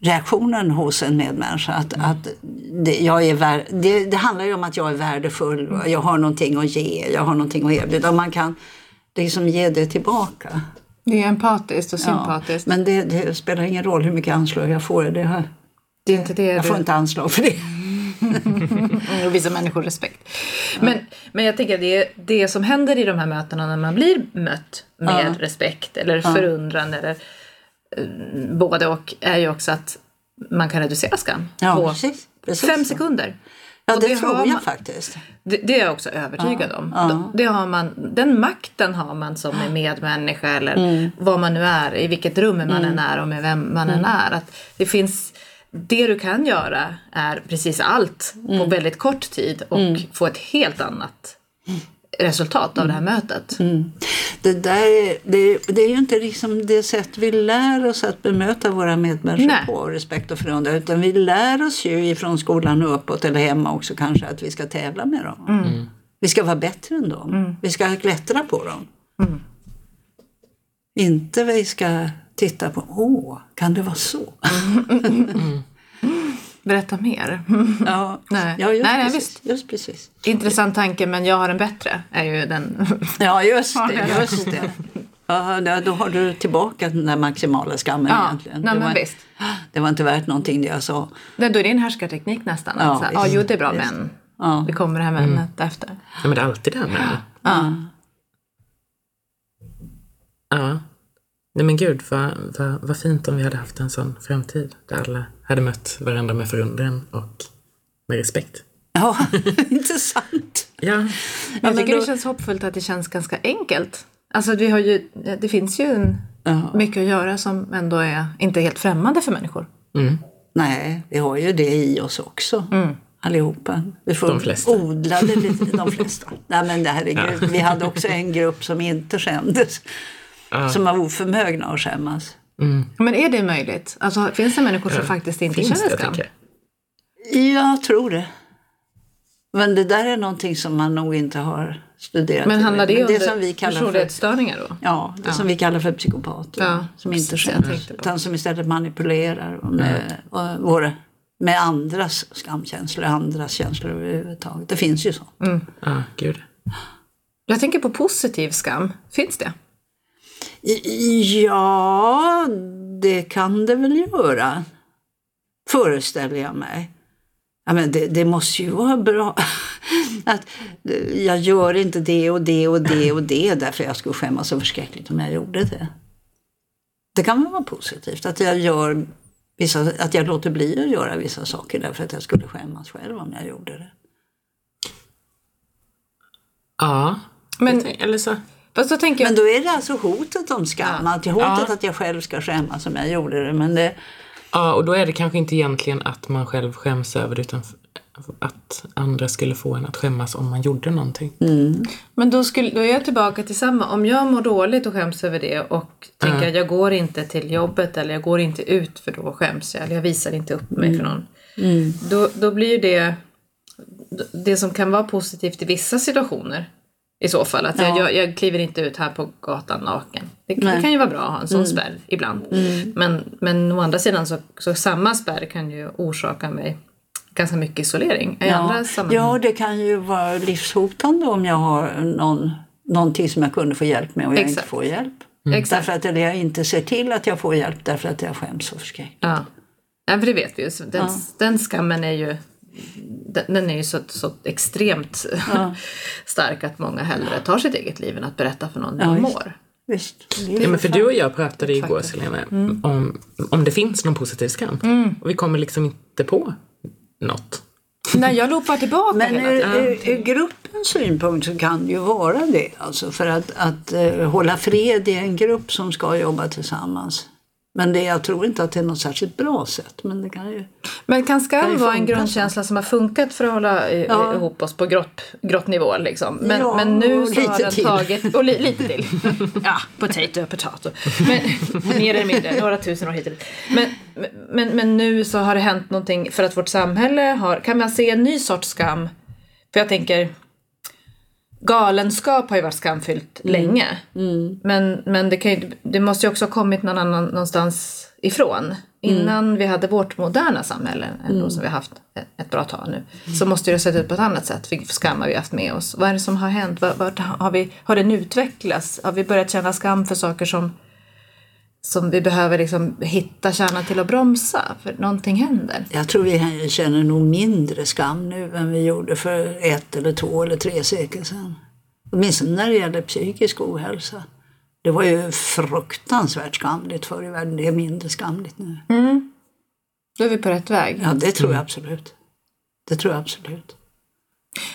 D: reaktionen hos en medmänniska. Att, att det, jag är vär, det, det handlar ju om att jag är värdefull, och jag har någonting att ge, jag har någonting att erbjuda. Man kan liksom ge det tillbaka.
B: Det är empatiskt och
D: Ja,
B: sympatiskt.
D: men det, det spelar ingen roll hur mycket anslag jag får. Det har,
B: det är inte det
D: jag får inte anslag för det.
B: och visa människor respekt. Men, men jag tänker att det, det som händer i de här mötena när man blir mött med respekt eller förundran eller både och är ju också att man kan reducera skam
D: Ja,
B: på
D: precis, precis
B: fem
D: så.
B: sekunder.
D: Ja,
B: Och
D: det,
B: det
D: tror jag
B: man-
D: faktiskt.
B: Det, det är jag också övertygad om.
D: ja.
B: Det har man, den makten har man som är medmänniska eller
D: Mm.
B: vad man nu är, i vilket rum man än är och med vem man
D: Mm.
B: än är. Att det finns det du kan göra är precis allt
D: Mm.
B: på väldigt kort tid och få ett helt annat resultat av det här mötet.
D: Det, där, är- det, det är ju inte liksom det sätt vi lär oss att bemöta våra medmänniskor
B: Nej.
D: på, respekt och förundran. Utan vi lär oss ju ifrån skolan och uppåt, eller hemma också kanske, att vi ska tävla med dem. Vi ska vara bättre än dem. Vi ska klättra på dem. Inte vi ska titta på, åh, kan det vara så?
B: Berätta mer.
D: Ja,
B: Nej.
D: ja just,
B: Nej, nej,
D: precis, just precis.
B: Intressant tanke men jag har en bättre är ju den.
D: Ja, just det. Just det. Ja, då- har du tillbaka den där maximala skammen
B: Ja,
D: egentligen.
B: nej,
D: det,
B: men
D: var,
B: visst.
D: det var inte värt någonting det jag sa.
B: Det, då är det en härskarteknik nästan.
D: Ja,
B: Ja, så här, ja
D: visst.
B: jo det är bra
D: Visst.
B: men
D: Ja.
B: det kommer det här männet efter.
C: Ja, men det är alltid det här med.
B: Ja.
C: Ja. Nej men gud, vad, vad, vad fint om vi hade haft en sån framtid. Där alla hade mött varandra med förundran och med respekt.
D: Ja, intressant.
C: Ja,
B: Jag
D: men
B: tycker
D: då-
B: det känns hoppfullt att det känns ganska enkelt. Alltså vi har ju, det finns ju en,
D: Ja.
B: mycket att göra som ändå är inte helt främmande för människor.
C: mm.
D: Nej, vi har ju det i oss också. Allihopa. Vi får
C: De flesta.
D: odla det lite, de flesta. Nej men det herregud, vi hade också en grupp som inte skämdes.
C: Ja.
D: Som var oförmögna att skämmas.
B: Men är det möjligt? Alltså finns det människor som faktiskt inte
C: finns
B: känner
C: det,
B: skam?
C: jag.
D: Jag tror det. Men det där är någonting som man nog inte har studerat.
B: Men handlar det,
D: som vi kallar för
B: personlighetsstörningar då?
D: Ja, det som vi kallar för psykopater.
B: Ja,
D: som inte skäms. Utan som istället manipulerar med, och våra, med andras skamkänslor, andras känslor överhuvudtaget. Det finns ju så.
C: Ja, gud.
B: Jag tänker på positiv skam. Finns det?
D: Ja, det kan det väl göra. Föreställer jag mig. Ja, men det, det måste ju vara bra. att jag gör inte det och det och det och det därför jag skulle skämmas så förskräckligt om jag gjorde det. Det kan väl vara positivt att jag, gör vissa, att jag låter bli att göra vissa saker därför att jag skulle skämmas själv om jag gjorde det.
C: Ja.
B: Men-
C: eller så.
B: Fast då tänker jag,
D: Men då är det alltså hotet om skam, att hotet
C: Ja.
D: att jag själv ska skämmas om jag gjorde det. Men det,
C: Ja, och då är det kanske inte egentligen att man själv skäms över det utan att andra skulle få en att skämmas om man gjorde någonting.
B: men då, skulle, då är jag tillbaka till samma. Om jag mår dåligt och skäms över det och tänker att jag går inte till jobbet eller jag går inte ut för då skäms jag. Eller jag visar inte upp mig för någon. Då, då blir ju det det som kan vara positivt i vissa situationer. I så fall. Att jag,
D: Ja.
B: jag, jag kliver inte ut här på gatan naken. Det, det kan ju vara bra att ha en sån spärr ibland. Men, men å andra sidan så, så samma spärr kan ju orsaka mig ganska mycket isolering i andra
D: ja,
B: sammanhang.
D: ja, det kan ju vara livshotande om jag har någon, någonting som jag kunde få hjälp med och jag inte
B: Exakt.
D: får hjälp.
B: Exakt.
D: Därför att eller jag inte ser till att jag får hjälp därför att jag skäms så förskräckligt.
B: Ja. ja, för det vet vi ju. Den, den skammen är ju den, den är ju så, så extremt stark att många hellre tar sitt eget liv än att berätta för någon hur
D: Ja,
B: de mår.
D: Visst.
C: Ja, men för du och jag pratade igår,
B: Faktiskt.
C: Selena, om, om det finns någon positiv skam. Och vi kommer liksom inte på något.
B: Nej, jag loopar tillbaka
D: Men ur, ur, ur gruppens synpunkt så kan det ju vara det. Alltså för att, att eh, hålla fred i en grupp som ska jobba tillsammans. Men det, jag tror inte att det är något särskilt bra sätt. Men det kan ju...
B: Men kan skam
D: kan
B: vara en grundkänsla som har funkat för att hålla eh,
D: Ja.
B: ihop oss på grott, grottnivå? Liksom. Men,
D: Ja,
B: men nu så har den
D: till.
B: tagit... Och li, lite till. ja, potato, potato. Men mer eller mindre, några tusen år hit och dit. Men, men, men nu så har det hänt någonting för att vårt samhälle har... Kan man se en ny sorts skam? För jag tänker... Galenskap har ju varit skamfyllt länge. Men, men det, ju, det måste ju också ha kommit någon annan, någonstans ifrån. Innan vi hade vårt moderna samhälle, ändå, som vi har haft ett, ett bra tag nu, så måste det ha sett ut på ett annat sätt. Vilken skam har vi haft med oss? Vad är det som har hänt? Vart, vart har, vi, har den utvecklats? Har vi börjat känna skam för saker som, som vi behöver liksom hitta kärnan till att bromsa? För någonting händer.
D: Jag tror vi känner nog mindre skam nu än vi gjorde för ett eller två eller tre sekel sedan. Åtminstone när det gäller psykisk ohälsa. Det var ju fruktansvärt skamligt förr i världen. Det är mindre skamligt nu.
B: Då är vi på rätt väg.
D: Ja, det tror jag absolut. Det tror jag absolut.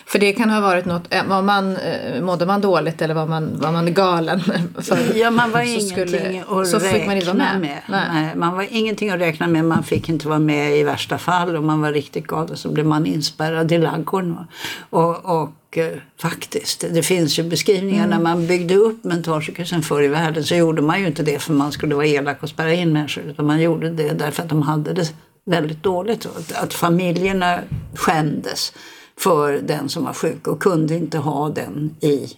B: För det kan ha varit något, eh, var man, eh, mådde man dåligt eller var man, var man galen? För,
D: Ja, man var
B: så
D: ingenting
B: skulle-
D: att
B: så fick man inte vara
D: räkna
B: med.
D: med. Man var ingenting att räkna med. Man fick inte vara med i värsta fall. Om man var riktigt galen så blev man inspärrad i ladugården. Och, och eh, faktiskt, det finns ju beskrivningar när man byggde upp mentalsjukhusen förr i världen så gjorde man ju inte det för man skulle vara elak och spärra in människor. Utan man gjorde det därför att de hade det väldigt dåligt. Att familjerna skämdes för den som var sjuk och kunde inte ha den i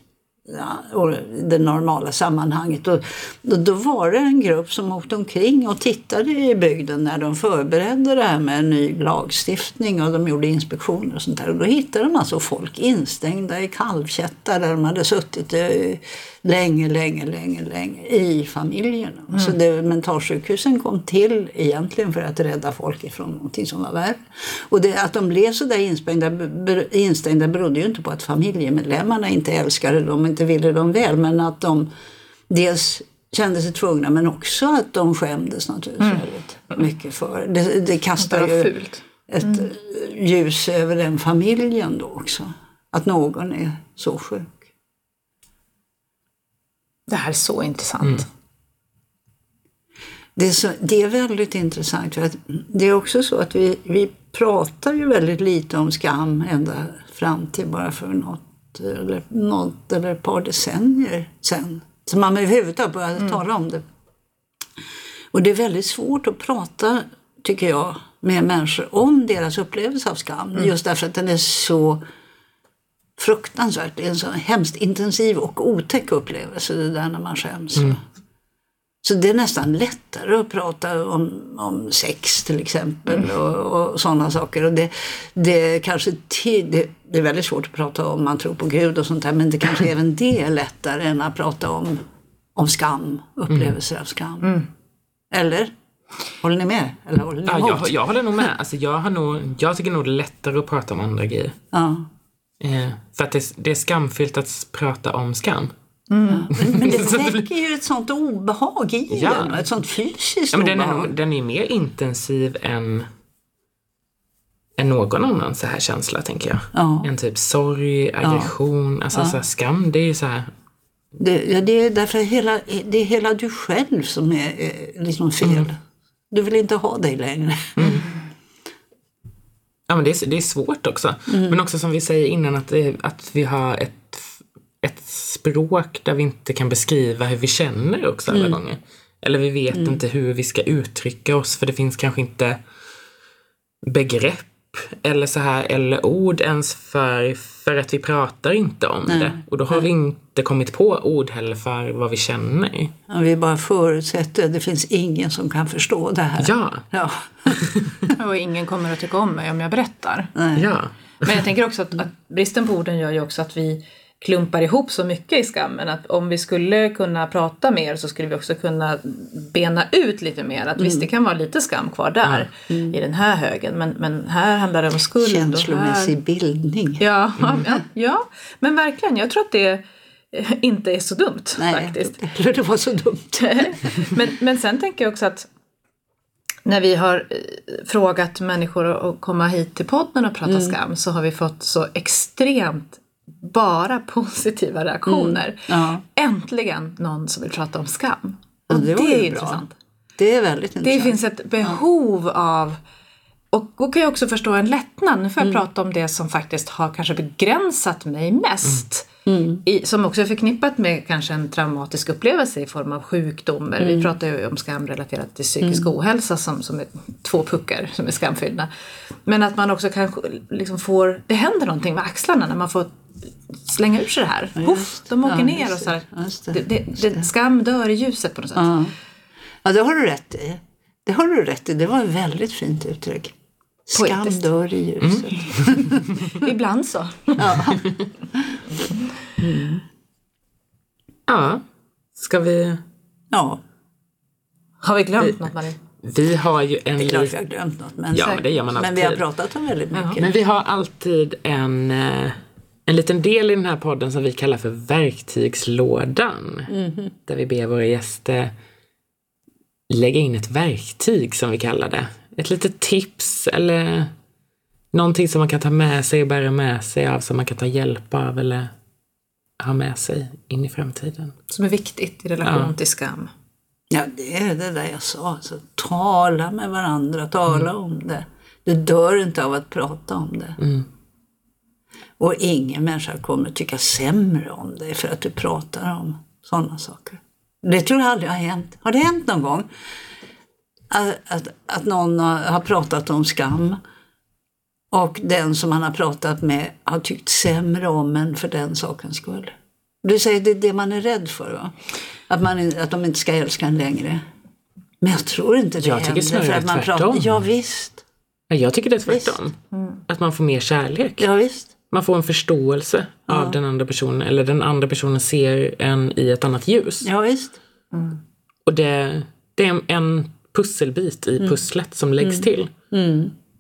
D: ja, det normala sammanhanget. Och, då, då var det en grupp som åkte omkring och tittade i bygden när de förberedde det här med en ny lagstiftning och de gjorde inspektioner och sånt där. Och då hittade de alltså folk instängda i kalvkättar där de hade suttit eh, länge, länge, länge, länge i familjerna. Så det, mentalsjukhusen kom till egentligen för att rädda folk ifrån någonting som var värre. Och det, att de blev så där instängda, instängda berodde ju inte på att familjemedlemmarna inte älskade dem, inte ville dem väl, men att de dels kände sig tvungna men också att de skämdes naturligtvis väldigt mycket för. Det, det kastar ju
B: fult.
D: ett eh, ljus över den familjen då också. Att någon är så sjuk.
B: Det här är så intressant.
D: Det är, så, det är väldigt intressant. För att det är också så att vi, vi pratar ju väldigt lite om skam ända fram till bara för något eller, något eller ett par decennier sen. Så man överhuvudtaget började tala om det. Och det är väldigt svårt att prata, tycker jag, med människor om deras upplevelse av skam. Just därför att den är så fruktansvärt. Det är en så hemskt intensiv och otäck upplevelse det där när man skäms. Så det är nästan lättare att prata om, om sex till exempel och, och sådana saker. Och det, det, är kanske det, det är väldigt svårt att prata om man tror på Gud och sånt där men det kanske även det är lättare än att prata om, om skam, upplevelser av skam. Eller? Håller ni med? Eller håller ni
C: Ja, jag, jag håller nog med. Alltså, jag, har nog, jag tycker nog det är lättare att prata om andra grejer.
D: Ja.
C: Eh, för att det, det är skamfyllt att prata om skam.
D: Men det väcker ju ett sånt obehag i
C: Ja.
D: den, ett sånt fysiskt
C: Ja, men den, är,
D: obehag.
C: nog- den är mer intensiv än, än någon annan så här känsla, tänker jag.
D: Ja.
C: En typ sorg, aggression, alltså så här, skam. Det är ju så här,
D: Det, ja, det är därför hela, det är hela du själv som är eh, liksom fel.
C: Mm.
D: Du vill inte ha dig längre.
C: Ja, men det är, det är svårt också.
D: Mm.
C: Men också som vi säger innan att, att vi har ett, ett språk där vi inte kan beskriva hur vi känner också alla
D: Mm.
C: gånger. Eller vi vet inte hur vi ska uttrycka oss för det finns kanske inte begrepp eller så här eller ord ens för, för att vi pratar inte om det. Och då har vi inte kommit på ord heller för vad vi känner.
D: Ja, vi bara förutsätter att det finns ingen som kan förstå det här.
C: Ja,
D: Ja.
B: Och ingen kommer att tycka om mig om jag berättar.
D: Nej.
C: ja.
B: Men jag tänker också att, att bristen på orden gör ju också att vi klumpar ihop så mycket i skammen. Att om vi skulle kunna prata mer så skulle vi också kunna bena ut lite mer. Att visst, det kan vara lite skam kvar där i den här högen. Men, men här handlar det om skuld.
D: Känslomässig
B: här...
D: bildning.
B: Ja, ja, ja, men verkligen. Jag tror att det inte är så dumt
D: Nej,
B: faktiskt.
D: Eller det var så dumt.
B: men, men sen tänker jag också att när vi har eh, frågat människor att komma hit till podden och prata skam så har vi fått så extremt bara positiva reaktioner.
D: Ja.
B: Äntligen någon som vill prata om skam. Och
D: det
B: det, är
D: bra.
B: intressant.
D: Det är väldigt
B: Det
D: intressant.
B: finns ett behov av och då kan jag också förstå en lättnad. Nu får jag prata om det som faktiskt har kanske begränsat mig mest. I, som också är förknippat med kanske en traumatisk upplevelse i form av sjukdomar. Vi pratar ju om skam relaterat till psykisk ohälsa som, som är två puckar som är skamfyllda. Men att man också kanske liksom får, det händer någonting med axlarna när man får slänga ur sig det här. Puff, de åker
D: Ja,
B: ner och så här,
D: det, just det,
B: det, det, det, skam dör i ljuset på något sätt.
D: Ja. ja, det har du rätt i. Det har du rätt i. Det var ett väldigt fint uttryck. Skam
B: Poetiskt.
D: dör i ljuset.
B: Ibland så.
C: ja. Ska vi...
D: Ja,
B: Har vi glömt något Marie?
C: Vi har ju en...
D: det är klart vi har glömt något. Men,
C: Ja, men det gör man
D: men vi har
C: alltid.
D: pratat om väldigt mycket.
C: Men vi har alltid en, eh, en liten del i den här podden som vi kallar för verktygslådan. Där vi ber våra gäster lägga in ett verktyg som vi kallar det. Ett litet tips eller någonting som man kan ta med sig och bära med sig av som man kan ta hjälp av eller ha med sig in i framtiden.
B: Som är viktigt i relation
C: Ja.
B: till skam.
D: Ja, det är det där jag sa. Alltså, tala med varandra, tala om det. Du dör inte av att prata om det. Och ingen människa kommer tycka sämre om dig för att du pratar om sådana saker. Det tror jag aldrig har hänt. Har det hänt någon gång? Att, att, att någon har, pratat om skam och den som man har pratat med har tyckt sämre om en för den sakens skull. Du säger det är det man är rädd för va? Att, man, att de inte ska älska en längre. Men jag tror inte det
C: Jag tycker
D: händer.
C: snarare
D: för att man
C: tvärtom.
D: Ja visst.
C: Ja, Jag tycker det är tvärtom. Att man får mer kärlek.
D: Ja, visst.
C: Man får en förståelse av den andra personen eller den andra personen ser en i ett annat ljus.
D: Ja, visst.
C: Och det, det är en- pusselbit i pusslet som läggs till.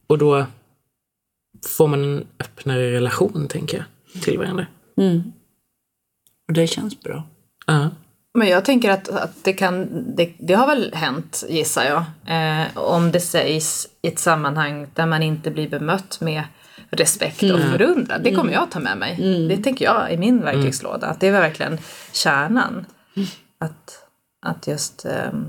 C: Och då får man en öppnare relation, tänker jag, till varandra.
D: Och det känns bra.
C: Ja.
B: Men jag tänker att, att det kan, det, det har väl hänt gissar jag. Eh, om det sägs i ett sammanhang där man inte blir bemött med respekt och förundran. Det kommer jag ta med mig. Det tänker jag i min verktygslåda. Att det var verkligen kärnan. Att, att just... ehm,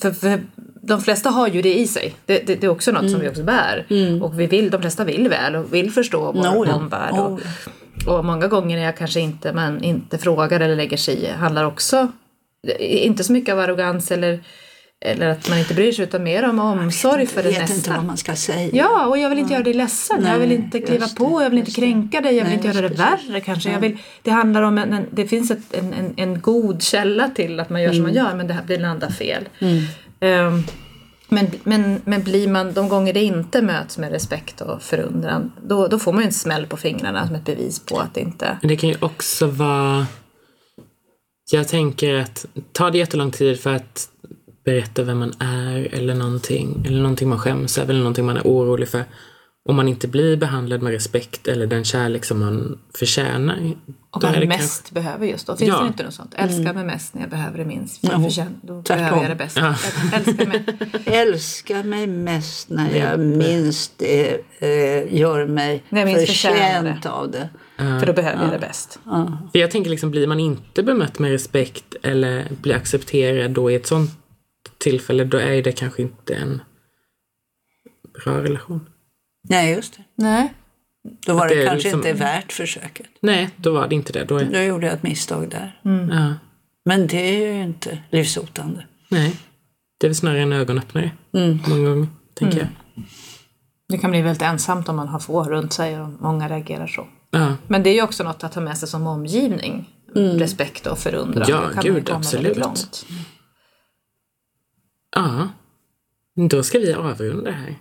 B: för, för de flesta har ju det i sig. Det, det, det är också något som vi också bär. Och vi vill, de flesta vill väl och vill förstå vår
D: No,
B: omvärld.
D: Oh,
B: Och, och många gånger när jag kanske inte, man inte frågar eller lägger sig i handlar också inte så mycket av arrogans eller, eller att man inte bryr sig utan mer om omsorg för
D: Jag
B: den
D: vet inte vad
B: nästa.
D: man ska säga.
B: Ja, och jag vill inte göra dig ledsen. jag vill
D: Nej,
B: inte kliva
D: just
B: på,
D: det,
B: jag vill inte
D: det.
B: kränka dig, jag vill
D: Nej,
B: inte göra det
D: det.
B: värre kanske. Jag vill, det handlar om en, en det finns ett, en, en, en god källa till att man gör som man gör men det, här- det landar fel. Ehm, men, men, men blir man, de gånger det inte möts med respekt och förundran, då, då får man ju en smäll på fingrarna som ett bevis på att det inte...
C: Men det kan ju också vara... Jag tänker att tar det jättelång tid för att berätta vem man är eller någonting, eller någonting man skäms över eller någonting man är orolig för. Om man inte blir behandlad med respekt eller den kärlek som man förtjänar.
B: Och man mest
C: kanske-
B: behöver just då. Finns
C: Ja.
B: det inte något sånt? Älska mig mest när jag behöver det minst. För förtjän- då
D: tvärtom.
B: behöver jag det bäst.
C: Ja.
B: Älska mig.
D: Älska mig mest när jag minst eh, eh, gör mig
B: När jag minst
D: förtjänt av det.
B: För då behöver jag det bäst.
C: För jag tänker liksom, blir man inte bemött med respekt eller blir accepterad då i ett sånt tillfälle, då är det kanske inte en bra relation.
D: Nej, just det.
B: Nej.
D: Då var det,
C: det är
D: kanske
C: liksom-
D: inte värt försöket.
C: Nej, då var det inte det. Då är,
D: Då gjorde jag ett misstag där.
C: ja,
D: Men det är ju inte livshotande.
C: nej. Det är väl snarare en ögonöppnare. Många gånger, tänker jag.
B: Det kan bli väldigt ensamt om man har få runt sig och många reagerar så.
C: Ja,
B: Men det är ju också något att ta med sig som omgivning. Respekt och förundran.
C: Ja,
B: Det kan
C: gud,
B: komma
C: absolut.
B: långt.
C: Ja. Då ska vi avrunda här.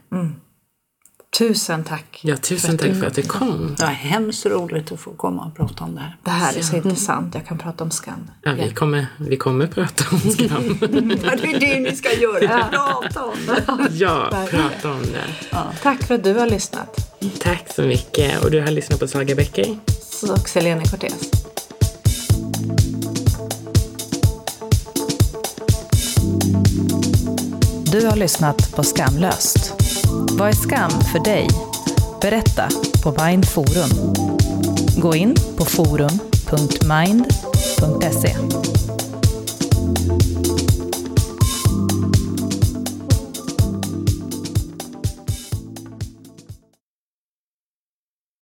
B: Tusen tack.
C: Ja, tusen tack för att du kom.
D: Det var hemskt roligt att få komma och prata om det här.
B: Det här är så intressant. Jag kan prata om skam.
C: Ja, vi, kommer, vi kommer prata om skam.
D: Ja, det är det ni ska göra. Prata om det.
C: Ja, prata om det.
B: Tack för att du har lyssnat.
C: Tack så mycket. Och du har lyssnat på Saga Bäcker.
B: Och Selene Cortez.
A: Du har lyssnat på Skamlöst. Vad är skam för dig? Berätta på Mind Forum. Gå in på forum.mind.se.